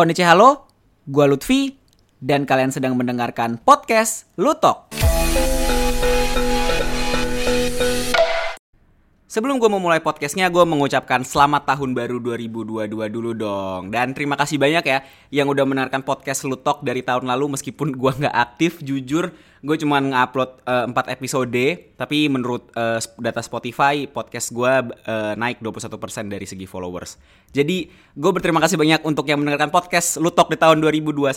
Konnichiwa halo, gua Lutfi dan kalian sedang mendengarkan podcast Lutok. Sebelum gue memulai podcastnya, gue mengucapkan selamat tahun baru 2022 dulu dong. Dan terima kasih banyak ya yang udah mendengarkan podcast Lutok dari tahun lalu meskipun gue nggak aktif, jujur gue cuma ngupload uh, 4 episode. Tapi menurut uh, data Spotify, podcast gue uh, naik 21% dari segi followers. Jadi gue berterima kasih banyak untuk yang mendengarkan podcast Lutok di tahun 2021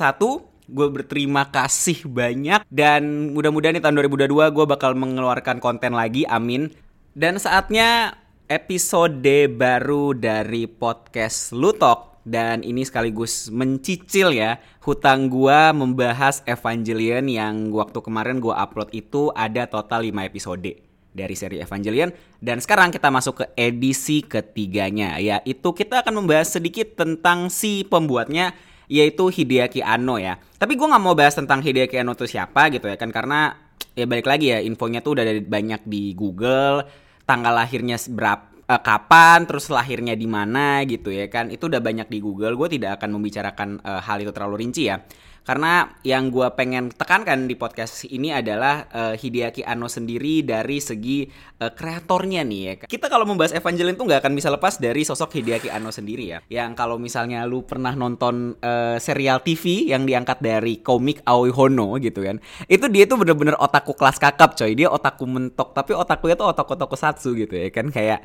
gue berterima kasih banyak dan mudah-mudahan di tahun 2022 gue bakal mengeluarkan konten lagi amin dan saatnya episode baru dari podcast Lutok dan ini sekaligus mencicil ya hutang gua membahas Evangelion yang waktu kemarin gua upload itu ada total 5 episode dari seri Evangelion dan sekarang kita masuk ke edisi ketiganya yaitu kita akan membahas sedikit tentang si pembuatnya yaitu Hideaki Anno ya. Tapi gue nggak mau bahas tentang Hideaki Anno itu siapa gitu ya kan karena ya balik lagi ya infonya tuh udah banyak di Google tanggal lahirnya berapa uh, kapan terus lahirnya di mana gitu ya kan. Itu udah banyak di Google. Gue tidak akan membicarakan uh, hal itu terlalu rinci ya karena yang gue pengen tekankan di podcast ini adalah uh, Hideaki Anno sendiri dari segi uh, kreatornya nih ya. Kita kalau membahas Evangelion tuh nggak akan bisa lepas dari sosok Hideaki Anno sendiri ya. Yang kalau misalnya lu pernah nonton uh, serial TV yang diangkat dari komik Aoi Hono gitu kan. Itu dia tuh bener-bener otakku kelas kakap coy. Dia otakku mentok tapi otakku itu otak-otak satsu gitu ya kan kayak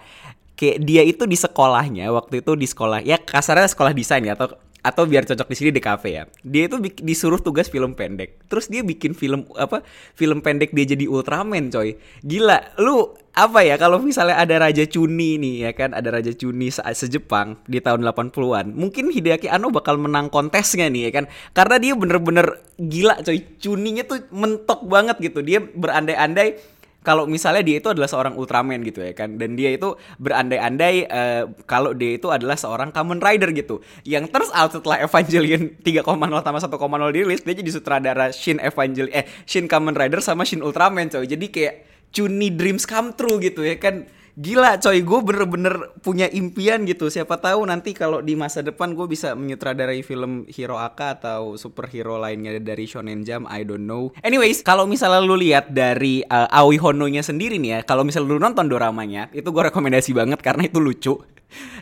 kayak dia itu di sekolahnya waktu itu di sekolah ya kasarnya sekolah desain ya atau atau biar cocok di sini di kafe ya. Dia itu disuruh tugas film pendek. Terus dia bikin film apa? Film pendek dia jadi Ultraman, coy. Gila, lu apa ya kalau misalnya ada Raja Cuni nih ya kan, ada Raja Cuni se sejepang di tahun 80-an. Mungkin Hideaki Anno bakal menang kontesnya nih ya kan. Karena dia bener-bener gila, coy. Cuninya tuh mentok banget gitu. Dia berandai-andai kalau misalnya dia itu adalah seorang Ultraman gitu ya kan dan dia itu berandai-andai uh, kalau dia itu adalah seorang Kamen Rider gitu. Yang terus out setelah Evangelion 3,0 tambah 1,0 dirilis dia jadi sutradara Shin Evangelion eh Shin Kamen Rider sama Shin Ultraman coy. Jadi kayak Chuni Dreams Come True gitu ya kan Gila coy, gue bener-bener punya impian gitu. Siapa tahu nanti kalau di masa depan gue bisa menyutradarai film Hero Aka atau superhero lainnya dari Shonen Jump, I don't know. Anyways, kalau misalnya lu lihat dari uh, Aoi Hono-nya sendiri nih ya, kalau misalnya lu nonton doramanya, itu gue rekomendasi banget karena itu lucu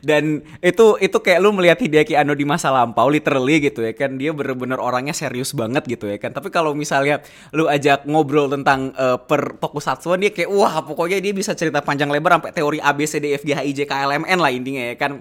dan itu itu kayak lu melihat Hideaki Anno di masa lampau literally gitu ya kan dia bener-bener orangnya serius banget gitu ya kan tapi kalau misalnya lu ajak ngobrol tentang uh, per tokusatsuan dia kayak wah pokoknya dia bisa cerita panjang lebar sampai teori A B C D F G H I J K L M N lah intinya ya kan.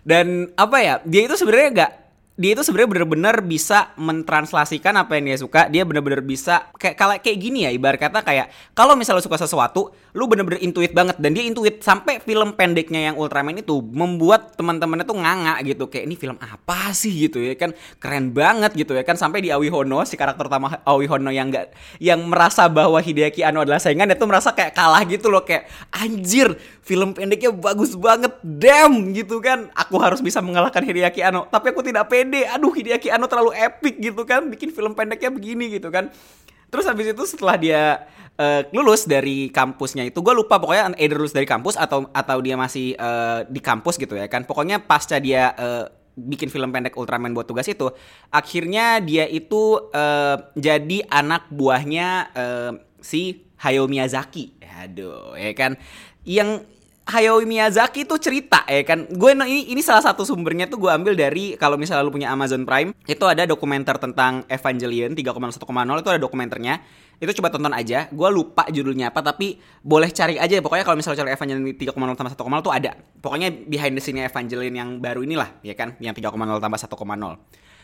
Dan apa ya dia itu sebenarnya gak dia itu sebenarnya bener-bener bisa mentranslasikan apa yang dia suka. Dia bener-bener bisa kayak kalau kayak gini ya ibarat kata kayak kalau misalnya suka sesuatu lu bener-bener intuit banget. Dan dia intuit sampai film pendeknya yang Ultraman itu membuat teman-temannya tuh nganga gitu. Kayak ini film apa sih? gitu ya kan. Keren banget gitu ya kan. Sampai di Aoi Hono si karakter utama Aoi Hono yang enggak yang merasa bahwa Hideaki Anno adalah saingan itu merasa kayak kalah gitu loh. Kayak anjir film pendeknya bagus banget. Damn gitu kan. Aku harus bisa mengalahkan Hideaki Anno. Tapi aku tidak pede. Aduh Hideaki Anno terlalu epic gitu kan. Bikin film pendeknya begini gitu kan terus habis itu setelah dia uh, lulus dari kampusnya itu gue lupa pokoknya either lulus dari kampus atau atau dia masih uh, di kampus gitu ya kan. Pokoknya pasca dia uh, bikin film pendek Ultraman buat tugas itu akhirnya dia itu uh, jadi anak buahnya uh, si Hayao Miyazaki. Aduh ya kan. Yang Hayao Miyazaki tuh cerita ya kan gue ini ini salah satu sumbernya tuh gue ambil dari kalau misalnya lu punya Amazon Prime itu ada dokumenter tentang Evangelion 3,1,0 itu ada dokumenternya. Itu coba tonton aja gue lupa judulnya apa tapi boleh cari aja. Pokoknya kalau misalnya cari Evangelion 3,0 tambah 1,0 tuh ada. Pokoknya behind the scene Evangelion yang baru inilah ya kan yang 3,0 tambah 1,0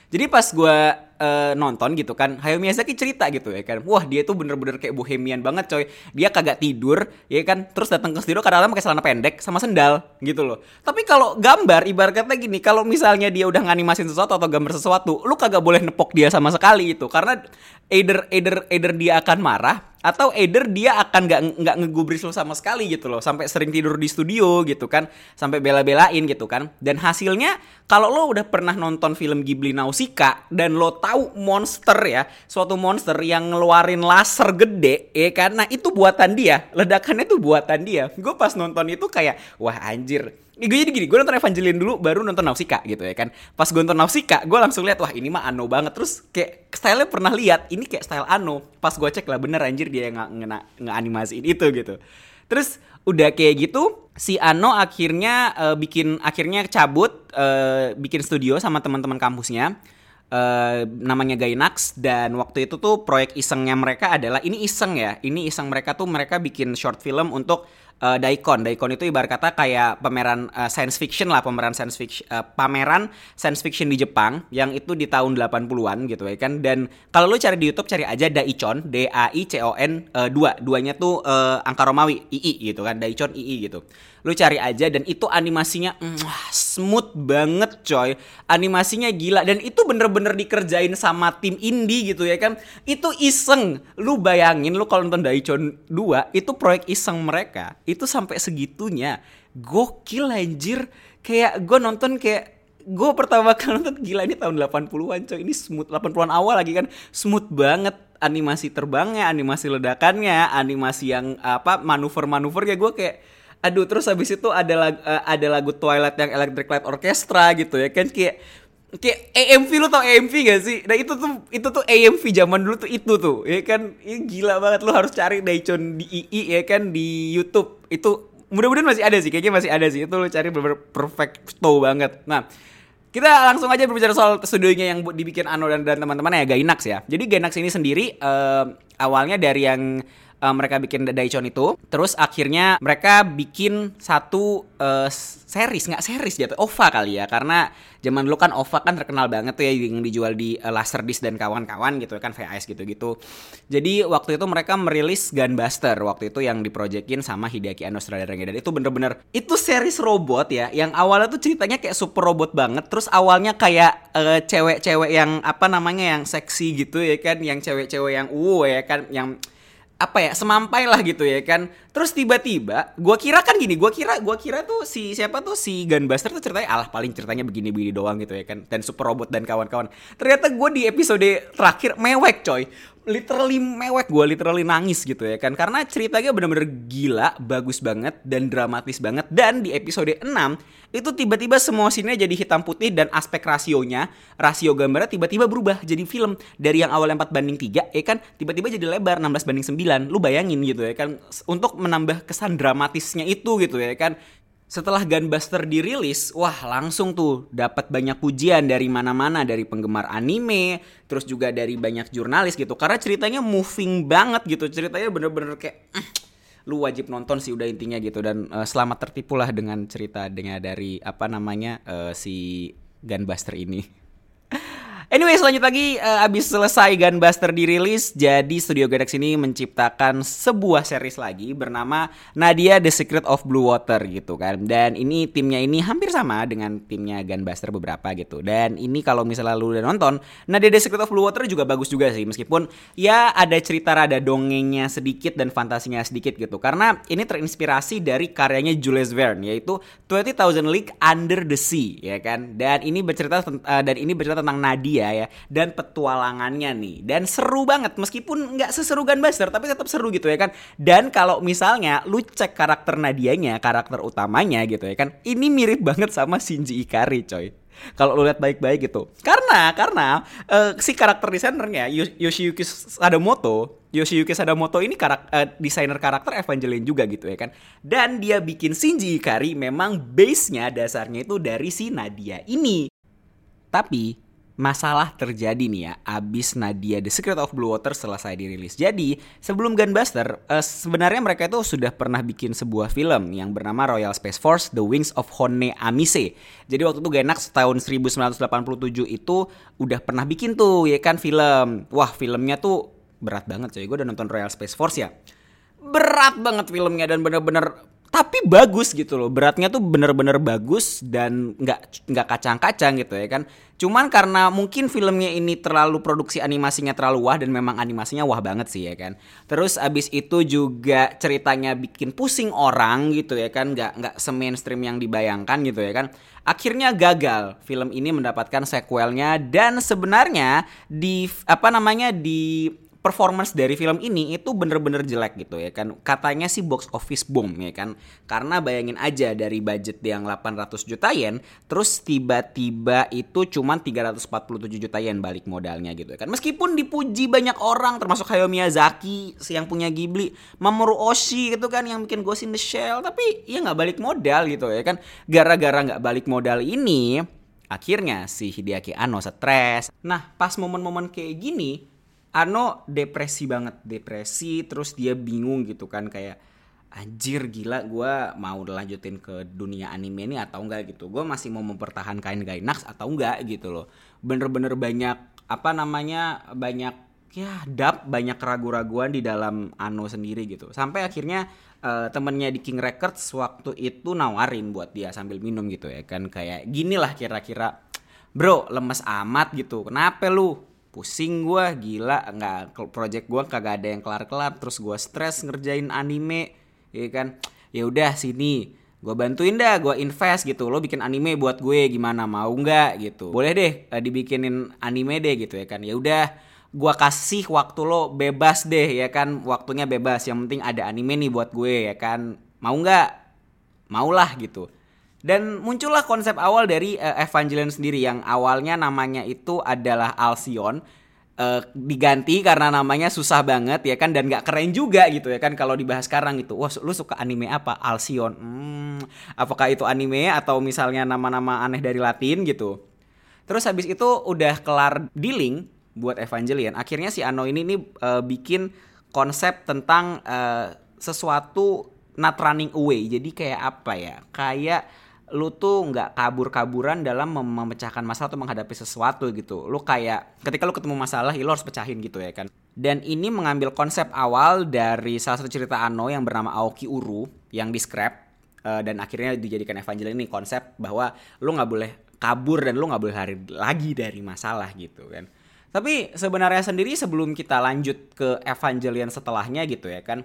jadi pas gue uh, nonton gitu kan, Hayao Miyazaki cerita gitu ya kan, wah dia tuh bener-bener kayak bohemian banget coy. Dia kagak tidur, ya kan, terus datang ke studio kadang-kadang pakai celana pendek sama sendal gitu loh. Tapi kalau gambar, ibarat kata gini, kalau misalnya dia udah nganimasin sesuatu atau gambar sesuatu, lu kagak boleh nepok dia sama sekali itu, karena either either either dia akan marah atau either dia akan nggak nggak ngegubris lo sama sekali gitu loh. Sampai sering tidur di studio gitu kan. Sampai bela-belain gitu kan. Dan hasilnya kalau lo udah pernah nonton film Ghibli Nausicaa dan lo tahu monster ya, suatu monster yang ngeluarin laser gede, ya? Nah itu buatan dia, ledakannya tuh buatan dia. Gue pas nonton itu kayak, wah anjir. Gue jadi gini, gue nonton Evangeline dulu, baru nonton Nausicaa gitu ya kan. Pas gue nonton Nausicaa, gue langsung lihat wah ini mah Ano banget. Terus kayak stylenya pernah lihat, ini kayak style Ano. Pas gue cek lah bener anjir dia yang nge-animasiin itu gitu. Terus udah kayak gitu si Ano akhirnya uh, bikin akhirnya cabut uh, bikin studio sama teman-teman kampusnya uh, namanya Gainax dan waktu itu tuh proyek isengnya mereka adalah ini iseng ya ini iseng mereka tuh mereka bikin short film untuk uh, Daikon. Daikon itu ibarat kata kayak pameran uh, science fiction lah, pameran science fiction uh, pameran science fiction di Jepang yang itu di tahun 80-an gitu ya kan. Dan kalau lu cari di YouTube cari aja Daicon, D A I C O N uh, dua. Duanya tuh uh, angka Romawi II gitu kan, Daicon II gitu. Lu cari aja dan itu animasinya mm, smooth banget coy. Animasinya gila dan itu bener-bener dikerjain sama tim indie gitu ya kan. Itu iseng. Lu bayangin lu kalau nonton Daicon 2 itu proyek iseng mereka itu sampai segitunya. Gokil anjir. Kayak gue nonton kayak gue pertama kali nonton gila ini tahun 80-an coy. Ini smooth 80-an awal lagi kan. Smooth banget. Animasi terbangnya animasi ledakannya animasi yang apa manuver-manuver ya gue kayak aduh terus habis itu ada lagu, uh, ada lagu Twilight yang Electric Light Orchestra gitu ya kan. Kayak kayak AMV lu tau AMV gak sih? Nah itu tuh itu tuh AMV zaman dulu tuh itu tuh ya kan ini gila banget lu harus cari Daicon di II ya kan di YouTube itu mudah-mudahan masih ada sih kayaknya masih ada sih itu lu cari bener perfecto banget. Nah kita langsung aja berbicara soal studionya yang dibikin Ano dan, dan teman-teman ya Gainax ya. Jadi Gainax ini sendiri uh, awalnya dari yang uh, mereka bikin The Daicon itu. Terus akhirnya mereka bikin satu uh, series, nggak series jatuh, OVA kali ya. Karena zaman dulu kan OVA kan terkenal banget tuh ya yang dijual di uh, Laserdisc dan kawan-kawan gitu kan VHS gitu-gitu. Jadi waktu itu mereka merilis Gunbuster waktu itu yang diprojekin sama Hideaki Anno sutradaranya dan itu bener-bener itu series robot ya yang awalnya tuh ceritanya kayak super robot banget terus awalnya kayak cewek-cewek uh, yang apa namanya yang seksi gitu ya kan yang cewek-cewek yang uh ya kan yang apa ya semampai lah gitu ya kan terus tiba-tiba gue kira kan gini gue kira gua kira tuh si siapa tuh si Gunbuster tuh ceritanya alah paling ceritanya begini-begini doang gitu ya kan dan super robot dan kawan-kawan. Ternyata gue di episode terakhir mewek coy. Literally mewek gue literally nangis gitu ya kan. Karena ceritanya bener-bener gila bagus banget dan dramatis banget. Dan di episode 6 itu tiba-tiba semua scene jadi hitam putih dan aspek rasionya rasio gambarnya tiba-tiba berubah jadi film. Dari yang awalnya 4 banding 3 ya kan tiba-tiba jadi lebar 16 banding 9 lu bayangin gitu ya kan untuk menambah kesan dramatisnya itu gitu ya kan setelah Gunbuster dirilis, wah langsung tuh dapat banyak pujian dari mana-mana dari penggemar anime, terus juga dari banyak jurnalis gitu. Karena ceritanya moving banget gitu, ceritanya bener-bener kayak lu wajib nonton sih udah intinya gitu dan uh, selamat tertipulah dengan cerita dengan dari apa namanya uh, si Gunbuster ini. Anyway, selanjut lagi uh, abis selesai Gunbuster dirilis, jadi Studio Gainax ini menciptakan sebuah series lagi bernama Nadia The Secret of Blue Water gitu kan. Dan ini timnya ini hampir sama dengan timnya Gunbuster beberapa gitu. Dan ini kalau misalnya lu udah nonton, Nadia The Secret of Blue Water juga bagus juga sih meskipun ya ada cerita rada dongengnya sedikit dan fantasinya sedikit gitu. Karena ini terinspirasi dari karyanya Jules Verne yaitu 20,000 League Under the Sea ya kan. Dan ini bercerita uh, dan ini bercerita tentang Nadia dia ya dan petualangannya nih. Dan seru banget meskipun nggak seseru Gunbuster tapi tetap seru gitu ya kan. Dan kalau misalnya lu cek karakter Nadianya karakter utamanya gitu ya kan ini mirip banget sama Shinji Ikari coy. Kalau lu lihat baik-baik gitu. Karena karena uh, si karakter desainernya Yoshiyuki Sadamoto Yoshiyuki Sadamoto ini karak, uh, desainer karakter Evangeline juga gitu ya kan. Dan dia bikin Shinji Ikari memang base-nya dasarnya itu dari si Nadia ini. Tapi masalah terjadi nih ya abis Nadia The Secret of Blue Water selesai dirilis. Jadi sebelum Gunbuster uh, sebenarnya mereka itu sudah pernah bikin sebuah film yang bernama Royal Space Force The Wings of Hone Amise. Jadi waktu itu Gainax tahun 1987 itu udah pernah bikin tuh ya kan film. Wah filmnya tuh berat banget coy. Gue udah nonton Royal Space Force ya. Berat banget filmnya dan bener-bener tapi bagus gitu loh beratnya tuh bener-bener bagus dan nggak nggak kacang-kacang gitu ya kan. Cuman karena mungkin filmnya ini terlalu produksi animasinya terlalu wah dan memang animasinya wah banget sih ya kan. Terus abis itu juga ceritanya bikin pusing orang gitu ya kan nggak nggak semainstream yang dibayangkan gitu ya kan. Akhirnya gagal film ini mendapatkan sequelnya dan sebenarnya di apa namanya di performance dari film ini itu bener-bener jelek gitu ya kan. Katanya sih box office boom ya kan. Karena bayangin aja dari budget yang 800 juta yen terus tiba-tiba itu cuma 347 juta yen balik modalnya gitu ya kan. Meskipun dipuji banyak orang termasuk Hayao Miyazaki yang punya Ghibli Mamoru Oshii itu kan yang bikin Ghost in the Shell tapi ya nggak balik modal gitu ya kan. Gara-gara nggak balik modal ini akhirnya si Hideaki Anno stres. Nah pas momen-momen kayak gini Ano depresi banget depresi terus dia bingung gitu kan kayak anjir gila gue mau lanjutin ke dunia anime ini atau enggak? Gitu. Gue masih mau mempertahankan Gainax atau enggak gitu loh. Bener-bener banyak apa namanya banyak ya dap banyak keraguan-raguan di dalam Ano sendiri gitu. Sampai akhirnya uh, temennya di King Records waktu itu nawarin buat dia sambil minum gitu ya kan. Kayak gini lah kira-kira bro lemes amat gitu. Kenapa lu pusing gue gila nggak project gue kagak ada yang kelar kelar terus gue stres ngerjain anime ya kan? Ya udah sini. Gue bantuin dah gue invest gitu. Lo bikin anime buat gue gimana mau nggak gitu? Boleh deh uh, dibikinin anime deh gitu ya kan? Ya udah gue kasih waktu lo bebas deh ya kan? Waktunya bebas yang penting ada anime nih buat gue ya kan? Mau nggak? Maulah gitu dan muncullah konsep awal dari uh, Evangelion sendiri yang awalnya namanya itu adalah Alcyon uh, diganti karena namanya susah banget ya kan dan gak keren juga gitu ya kan kalau dibahas sekarang itu wah lu suka anime apa? Alcyon hmm, apakah itu anime atau misalnya nama-nama aneh dari Latin gitu? Terus habis itu udah kelar dealing buat Evangelion. Akhirnya si Ano ini nih uh, bikin konsep tentang uh, sesuatu not running away jadi kayak apa ya? Kayak lu tuh nggak kabur-kaburan dalam mem memecahkan masalah atau menghadapi sesuatu gitu. Lu kayak ketika lu ketemu masalah, ya lu harus pecahin gitu ya kan. Dan ini mengambil konsep awal dari salah satu cerita Ano yang bernama Aoki Uru yang di scrap uh, dan akhirnya dijadikan Evangelion ini konsep bahwa lu nggak boleh kabur dan lu nggak boleh lari lagi dari masalah gitu kan. Tapi sebenarnya sendiri sebelum kita lanjut ke Evangelion setelahnya gitu ya kan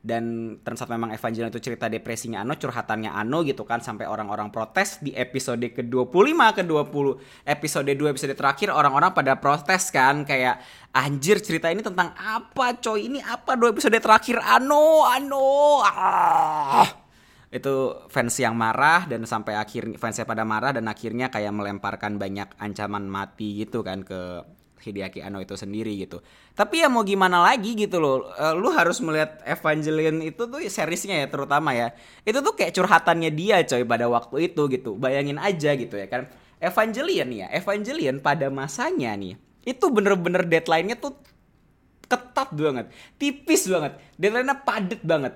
dan ternyata memang Evangelion itu cerita depresinya Ano, curhatannya Ano gitu kan sampai orang-orang protes di episode ke-25 ke-20 episode 2 episode terakhir orang-orang pada protes kan kayak anjir cerita ini tentang apa coy? Ini apa? Dua episode terakhir Ano Ano ah! Itu fans yang marah dan sampai akhir fansnya pada marah dan akhirnya kayak melemparkan banyak ancaman mati gitu kan ke Hideaki Anno itu sendiri gitu. Tapi ya mau gimana lagi gitu loh. Uh, lu harus melihat Evangelion itu tuh seriesnya ya terutama ya. Itu tuh kayak curhatannya dia coy pada waktu itu gitu. Bayangin aja gitu ya kan. Evangelion ya, Evangelion pada masanya nih itu bener-bener deadline-nya tuh ketat banget, tipis banget, deadline-nya padet banget.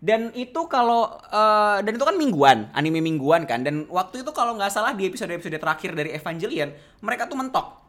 Dan itu kalau uh, dan itu kan mingguan, anime mingguan kan. Dan waktu itu kalau nggak salah di episode-episode terakhir dari Evangelion, mereka tuh mentok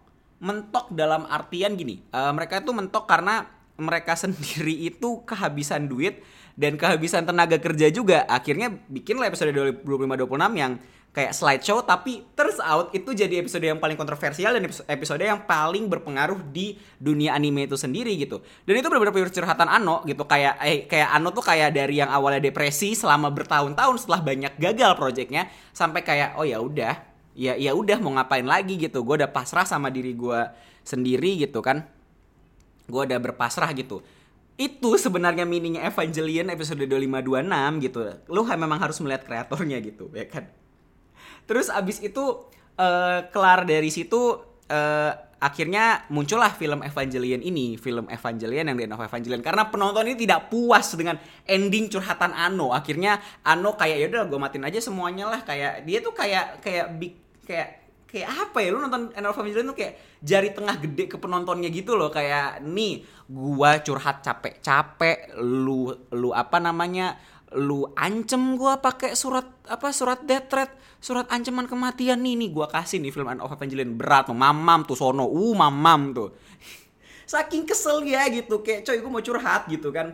mentok dalam artian gini uh, mereka itu mentok karena mereka sendiri itu kehabisan duit dan kehabisan tenaga kerja juga. Akhirnya bikin lah episode 25-26 yang kayak slideshow tapi turns out itu jadi episode yang paling kontroversial dan episode yang paling berpengaruh di dunia anime itu sendiri gitu. Dan itu benar-benar pure curhatan Ano gitu kayak eh kayak Ano tuh kayak dari yang awalnya depresi selama bertahun-tahun setelah banyak gagal proyeknya sampai kayak oh ya udah ya ya udah mau ngapain lagi gitu. Gue udah pasrah sama diri gue sendiri gitu kan. Gue udah berpasrah gitu. Itu sebenarnya mininya Evangelion episode 2526 gitu. Lu memang harus melihat kreatornya gitu ya kan? Terus abis itu uh, kelar dari situ uh, akhirnya muncullah film Evangelion ini, film Evangelion yang di of Evangelion. Karena penonton ini tidak puas dengan ending curhatan Ano. Akhirnya Ano kayak ya udah gue matiin aja semuanya lah. Kayak dia tuh kayak kayak big kayak kayak apa ya? Lu nonton of Evangelion tuh kayak jari tengah gede ke penontonnya gitu loh. Kayak nih gua curhat capek-capek lu lu apa namanya lu ancem gua pakai surat apa surat death threat surat ancaman kematian nih nih gua kasih nih film of Evangelion berat tuh mamam tuh sono. Uh mamam tuh. Saking kesel ya gitu kayak coy gua mau curhat gitu kan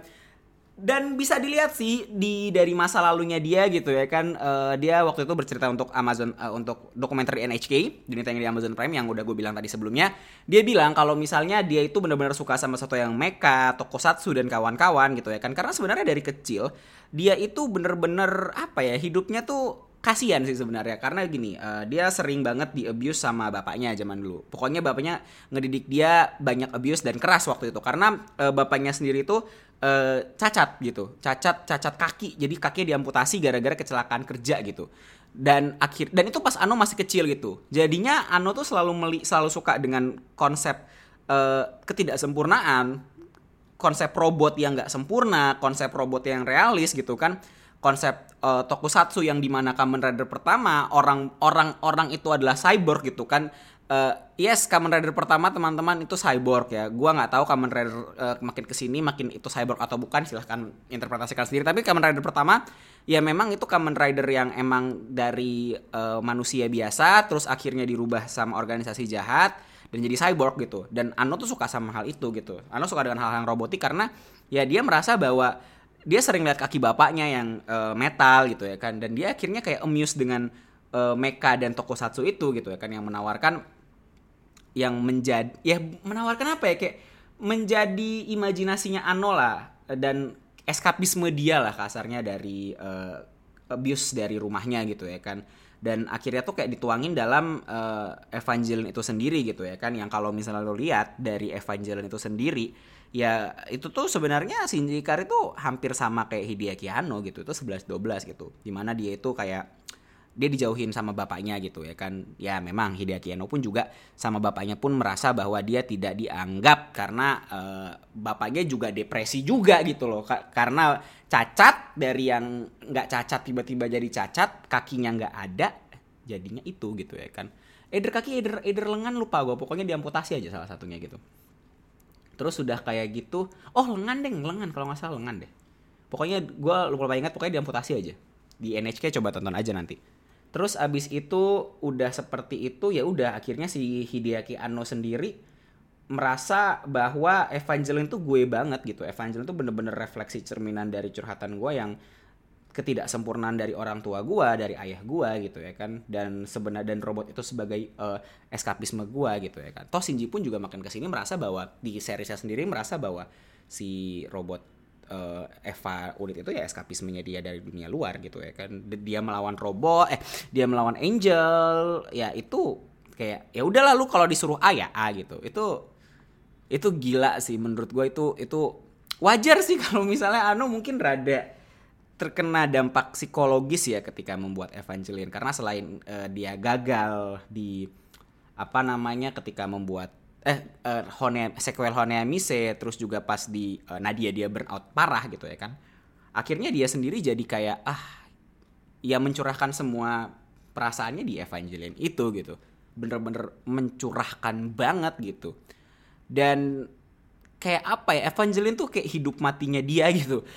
dan bisa dilihat sih di dari masa lalunya dia gitu ya kan uh, dia waktu itu bercerita untuk Amazon uh, untuk dokumenter NHK di di Amazon Prime yang udah gue bilang tadi sebelumnya. Dia bilang kalau misalnya dia itu benar-benar suka sama sesuatu yang mecha, tokusatsu dan kawan-kawan gitu ya kan. Karena sebenarnya dari kecil dia itu bener-bener apa ya hidupnya tuh kasihan sih sebenarnya. Karena gini uh, dia sering banget di abuse sama bapaknya zaman dulu. Pokoknya bapaknya ngedidik dia banyak abuse dan keras waktu itu. Karena uh, bapaknya sendiri itu uh, cacat gitu. Cacat cacat kaki. Jadi kakinya diamputasi gara-gara kecelakaan kerja gitu. Dan akhir dan itu pas Ano masih kecil gitu. Jadinya Ano tuh selalu meli, selalu suka dengan konsep uh, ketidaksempurnaan. Konsep robot yang nggak sempurna konsep robot yang realis gitu kan. Konsep uh, tokusatsu yang di mana Kamen Rider pertama orang orang orang itu adalah cyborg gitu kan uh, yes Kamen Rider pertama teman-teman itu cyborg ya. Gua nggak tahu Kamen Rider uh, makin ke sini makin itu cyborg atau bukan silahkan interpretasikan sendiri. Tapi Kamen Rider pertama ya memang itu Kamen Rider yang emang dari uh, manusia biasa terus akhirnya dirubah sama organisasi jahat dan jadi cyborg gitu. Dan Ano tuh suka sama hal itu gitu. Ano suka dengan hal-hal robotik karena ya dia merasa bahwa dia sering lihat kaki bapaknya yang uh, metal gitu ya kan. Dan dia akhirnya kayak amused dengan mecha dan tokusatsu itu gitu ya kan yang menawarkan yang menjadi ya menawarkan apa ya kayak menjadi imajinasinya Ano lah dan eskapisme dia lah kasarnya dari uh, abuse dari rumahnya gitu ya kan. Dan akhirnya tuh kayak dituangin dalam uh, Evangelion itu sendiri gitu ya kan. Yang kalau misalnya lo lihat dari Evangelion itu sendiri ya itu tuh sebenarnya Shinji Ikari itu hampir sama kayak Hideaki Anno gitu itu 11 12 gitu. Di mana dia itu kayak dia dijauhin sama bapaknya gitu ya kan. Ya memang Hideaki Anno pun juga sama bapaknya pun merasa bahwa dia tidak dianggap karena uh, bapaknya juga depresi juga gitu loh. Ka karena cacat dari yang nggak cacat tiba-tiba jadi cacat kakinya nggak ada jadinya itu gitu ya kan. Eder kaki eder eder lengan lupa gue pokoknya diamputasi aja salah satunya gitu. Terus sudah kayak gitu oh lengan deh lengan. Kalau nggak salah lengan deh. Pokoknya gue lupa ingat pokoknya diamputasi aja. Di NHK coba tonton aja nanti Terus abis itu udah seperti itu ya udah akhirnya si Hideaki Anno sendiri merasa bahwa Evangelion tuh gue banget gitu. Evangelion tuh bener-bener refleksi cerminan dari curhatan gue yang ketidaksempurnaan dari orang tua gue, dari ayah gue gitu ya kan. Dan sebenarnya dan robot itu sebagai uh, eskapisme gue gitu ya kan. Toh Shinji pun juga makin ke sini merasa bahwa di seriesnya sendiri merasa bahwa si robot uh, Eva Unit itu ya eskapismenya dia dari dunia luar gitu ya kan. Dia melawan robot eh dia melawan angel ya itu kayak ya udah lalu kalau disuruh A ya A gitu. Itu itu gila sih menurut gue itu itu wajar sih kalau misalnya Ano mungkin rada terkena dampak psikologis ya ketika membuat Evangelion karena selain uh, dia gagal di apa namanya ketika membuat eh uh, Hone sequel Hone Mise terus juga pas di uh, Nadia dia burnout parah gitu ya kan. Akhirnya dia sendiri jadi kayak ah ya mencurahkan semua perasaannya di Evangelion itu gitu. Bener-bener mencurahkan banget gitu. Dan kayak apa ya Evangelion tuh kayak hidup matinya dia gitu.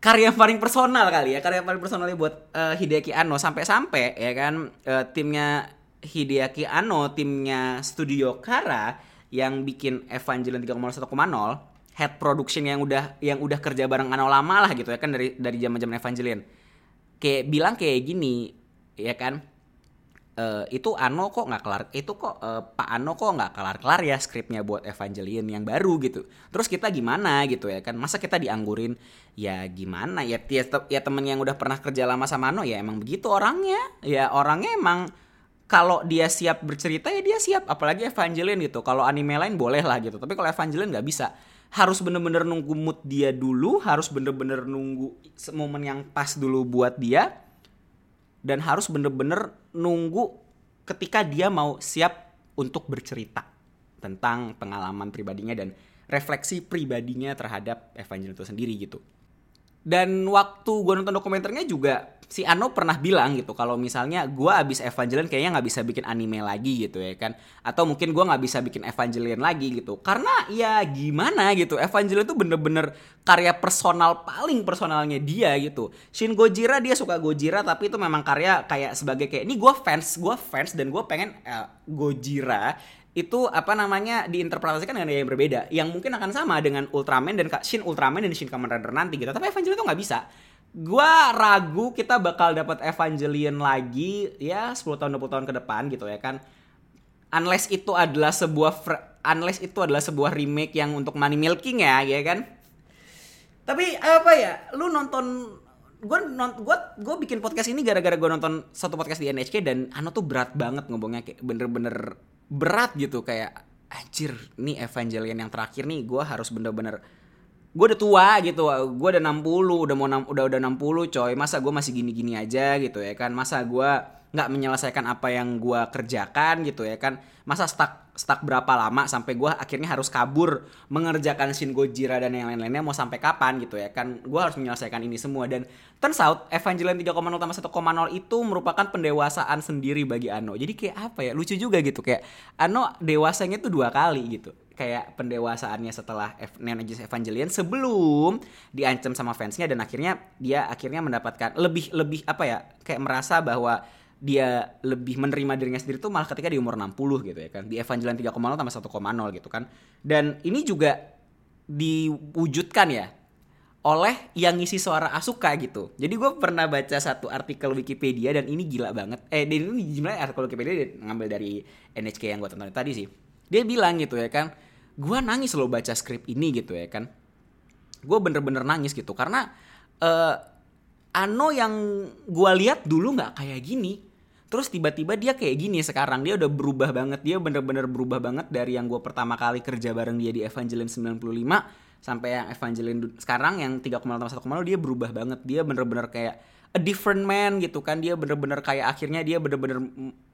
Karya paling personal kali ya karya paling personalnya buat uh, Hideaki Anno. Sampai-sampai ya kan uh, timnya Hideaki Anno timnya Studio Kara yang bikin Evangelion 3.1.0 head production yang udah yang udah kerja bareng Anno lama lah gitu ya kan dari dari zaman-zaman Evangelion. Kayak bilang kayak gini ya kan? Uh, itu Ano kok nggak kelar itu kok uh, Pak Ano kok nggak kelar kelar ya skripnya buat Evangelion yang baru gitu. Terus kita gimana gitu ya kan? Masa kita dianggurin? Ya gimana? Ya ya, ya temen yang udah pernah kerja lama sama Ano ya emang begitu orangnya. Ya orangnya emang kalau dia siap bercerita ya dia siap. Apalagi Evangelion gitu. Kalau anime lain boleh lah gitu. Tapi kalau Evangelion nggak bisa. Harus bener-bener nunggu mood dia dulu harus bener-bener nunggu momen yang pas dulu buat dia dan harus bener-bener nunggu ketika dia mau siap untuk bercerita tentang pengalaman pribadinya dan refleksi pribadinya terhadap Evangelion itu sendiri gitu dan waktu gue nonton dokumenternya juga si Ano pernah bilang gitu kalau misalnya gue abis Evangelion kayaknya nggak bisa bikin anime lagi gitu ya kan. Atau mungkin gue nggak bisa bikin Evangelion lagi gitu. Karena ya gimana gitu Evangelion tuh bener-bener karya personal paling personalnya dia gitu. Shin Gojira dia suka Gojira tapi itu memang karya kayak sebagai kayak ini gue fans gue fans dan gue pengen uh, Gojira itu apa namanya diinterpretasikan dengan yang berbeda. Yang mungkin akan sama dengan Ultraman dan Shin Ultraman dan Shin Kamen Rider nanti gitu. Tapi Evangelion itu nggak bisa. Gua ragu kita bakal dapat Evangelion lagi ya 10 tahun 20 tahun ke depan gitu ya kan. Unless itu adalah sebuah unless itu adalah sebuah remake yang untuk money milking ya ya kan. Tapi apa ya lu nonton gue gue gue bikin podcast ini gara-gara gue nonton satu podcast di NHK dan Ano tuh berat banget ngomongnya kayak bener-bener berat gitu kayak anjir nih Evangelion yang terakhir nih gue harus bener-bener gue udah tua gitu gue udah 60 udah mau udah udah 60 coy masa gue masih gini-gini aja gitu ya kan? Masa gue nggak menyelesaikan apa yang gue kerjakan gitu ya kan. Masa stuck stuck berapa lama sampai gue akhirnya harus kabur mengerjakan Shin Gojira dan yang lain-lainnya mau sampai kapan gitu ya kan. Gue harus menyelesaikan ini semua dan turns out Evangelion 3.0 tambah 1.0 itu merupakan pendewasaan sendiri bagi Ano jadi kayak apa ya lucu juga gitu kayak Ano dewasanya tuh dua kali gitu. Kayak pendewasaannya setelah Neon Evangelion sebelum diancam sama fansnya dan akhirnya dia akhirnya mendapatkan lebih lebih apa ya kayak merasa bahwa dia lebih menerima dirinya sendiri tuh malah ketika di umur 60 gitu ya kan. Di Evangelion 3.0 tambah 1.0 gitu kan. Dan ini juga diwujudkan ya oleh yang ngisi suara Asuka gitu. Jadi gue pernah baca satu artikel Wikipedia dan ini gila banget. Eh, dan ini jumlahnya artikel Wikipedia ngambil dari NHK yang gue tonton tadi sih. Dia bilang gitu ya kan, gue nangis loh baca skrip ini gitu ya kan. Gue bener-bener nangis gitu karena uh, Ano yang gue lihat dulu nggak kayak gini terus tiba-tiba dia kayak gini sekarang dia udah berubah banget dia bener-bener berubah banget dari yang gue pertama kali kerja bareng dia di Evangelion 95 sampai yang Evangelion sekarang yang 3,1 dia berubah banget. Dia bener-bener kayak a different man gitu kan dia bener-bener kayak akhirnya dia bener-bener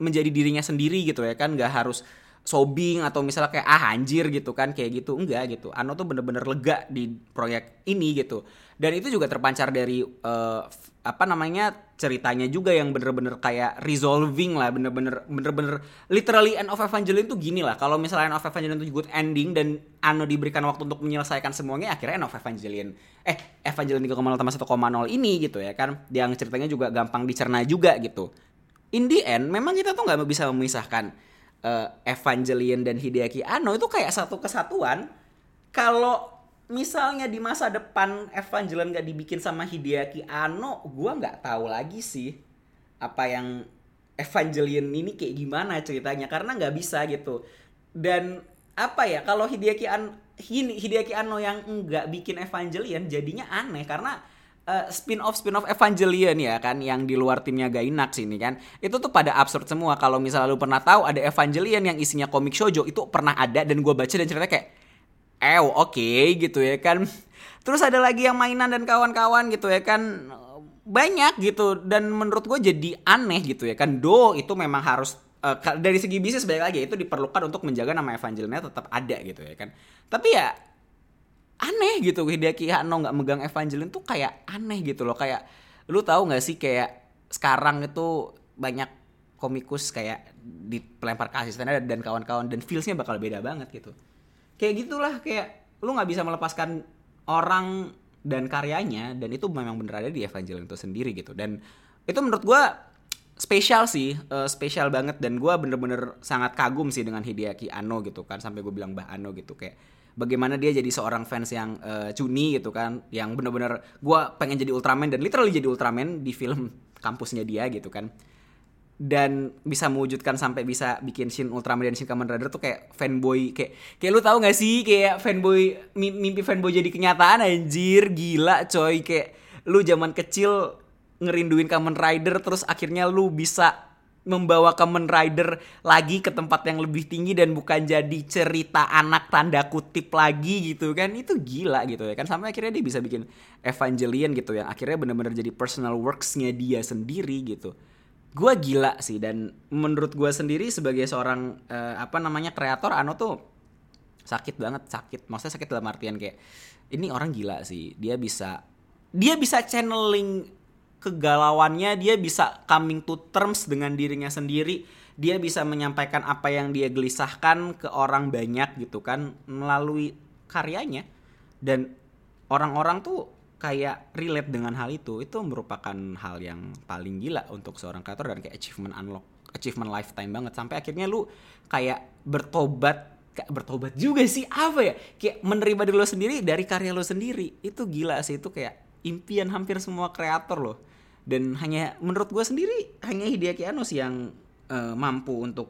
menjadi dirinya sendiri gitu ya kan nggak harus sobing atau misalnya kayak ah anjir gitu kan kayak gitu. Enggak gitu. Ano tuh bener-bener lega di proyek ini gitu dan itu juga terpancar dari uh, apa namanya ceritanya juga yang bener-bener kayak resolving lah bener-bener bener-bener literally end of Evangelion tuh gini lah. Kalau misalnya end of Evangelion itu good ending dan Ano diberikan waktu untuk menyelesaikan semuanya akhirnya end of Evangelion eh Evangelion 3.0 tambah 1.0 ini gitu ya kan. Yang ceritanya juga gampang dicerna juga gitu. In the end memang kita tuh nggak bisa memisahkan uh, Evangelion dan Hideaki Anno itu kayak satu kesatuan. Kalau misalnya di masa depan Evangelion gak dibikin sama Hideaki Anno, gue nggak tahu lagi sih apa yang Evangelion ini kayak gimana ceritanya karena nggak bisa gitu. Dan apa ya kalau Hideaki An Hideaki Anno yang nggak bikin Evangelion jadinya aneh karena uh, spin-off spin-off Evangelion ya kan yang di luar timnya Gainax ini kan itu tuh pada absurd semua kalau misalnya lu pernah tahu ada Evangelion yang isinya komik shojo itu pernah ada dan gue baca dan ceritanya kayak eh oke okay, gitu ya kan. Terus ada lagi yang mainan dan kawan-kawan gitu ya kan. Banyak gitu dan menurut gue jadi aneh gitu ya kan. Do itu memang harus uh, dari segi bisnis balik lagi itu diperlukan untuk menjaga nama Evangelionnya tetap ada gitu ya kan. Tapi ya aneh gitu Hideaki Hano nggak megang Evangelion tuh kayak aneh gitu loh. Kayak lu tahu nggak sih kayak sekarang itu banyak komikus kayak di pelempar kasih dan kawan-kawan dan feelsnya bakal beda banget gitu kayak gitulah kayak lu nggak bisa melepaskan orang dan karyanya dan itu memang bener ada di Evangelion itu sendiri gitu. Dan itu menurut gue spesial sih uh, spesial banget dan gue bener-bener sangat kagum sih dengan Hideaki Anno gitu kan sampai gue bilang Mbah Anno gitu kayak bagaimana dia jadi seorang fans yang uh, cuni gitu kan yang bener-bener gue pengen jadi Ultraman dan literally jadi Ultraman di film kampusnya dia gitu kan dan bisa mewujudkan sampai bisa bikin Shin Ultraman dan Shin Kamen Rider tuh kayak fanboy kayak kayak lu tahu gak sih? Kayak fanboy mimpi fanboy jadi kenyataan anjir gila coy. Kayak lu zaman kecil ngerinduin Kamen Rider terus akhirnya lu bisa membawa Kamen Rider lagi ke tempat yang lebih tinggi dan bukan jadi cerita anak tanda kutip lagi gitu kan. Itu gila gitu ya kan. Sampai akhirnya dia bisa bikin Evangelion gitu yang akhirnya bener-bener jadi personal worksnya dia sendiri gitu gue gila sih dan menurut gue sendiri sebagai seorang uh, apa namanya kreator Ano tuh sakit banget sakit. Maksudnya sakit dalam artian kayak ini orang gila sih. Dia bisa dia bisa channeling kegalauannya, dia bisa coming to terms dengan dirinya sendiri, dia bisa menyampaikan apa yang dia gelisahkan ke orang banyak gitu kan melalui karyanya. Dan orang-orang tuh kayak relate dengan hal itu itu merupakan hal yang paling gila untuk seorang kreator dan kayak achievement unlock achievement lifetime banget. Sampai akhirnya lu kayak bertobat kayak bertobat juga sih. Apa ya? Kayak menerima diri lo sendiri dari karya lo sendiri. Itu gila sih itu kayak impian hampir semua kreator loh. Dan hanya menurut gue sendiri hanya Hideaki sih yang uh, mampu untuk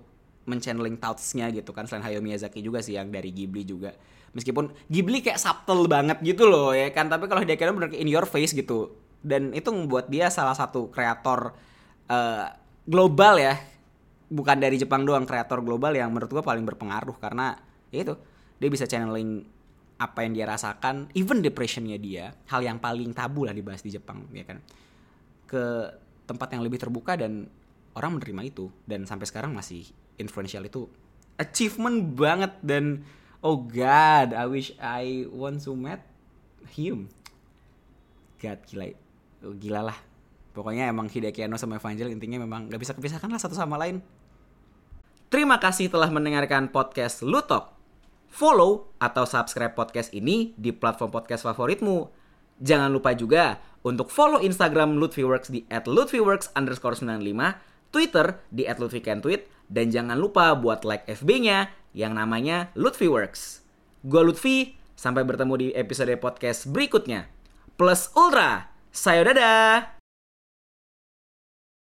menchanneling thoughts-nya gitu kan. Selain Hayao Miyazaki juga sih yang dari Ghibli juga meskipun Ghibli kayak subtle banget gitu loh ya kan? Tapi kalau Hideaki bener in your face gitu. Dan itu membuat dia salah satu kreator uh, global ya. Bukan dari Jepang doang kreator global yang menurut gua paling berpengaruh. Karena ya itu dia bisa channeling apa yang dia rasakan even depressionnya dia hal yang paling tabu lah dibahas di Jepang ya kan? Ke tempat yang lebih terbuka dan orang menerima itu. Dan sampai sekarang masih influential. Itu achievement banget dan oh god I wish I want to meet him. God gila. Oh, gila lah. Pokoknya emang Hideaki Anno sama Evangel intinya memang gak bisa kepisahkan lah satu sama lain. Terima kasih telah mendengarkan podcast Lutok. Follow atau subscribe podcast ini di platform podcast favoritmu. Jangan lupa juga untuk follow Instagram Lutfiworks di @lutfiworks underscore 95 Twitter di @lutfikentweet dan jangan lupa buat like FB-nya yang namanya Lutfi Works. Gue Lutfi, sampai bertemu di episode podcast berikutnya. Plus Ultra, sayo dadah!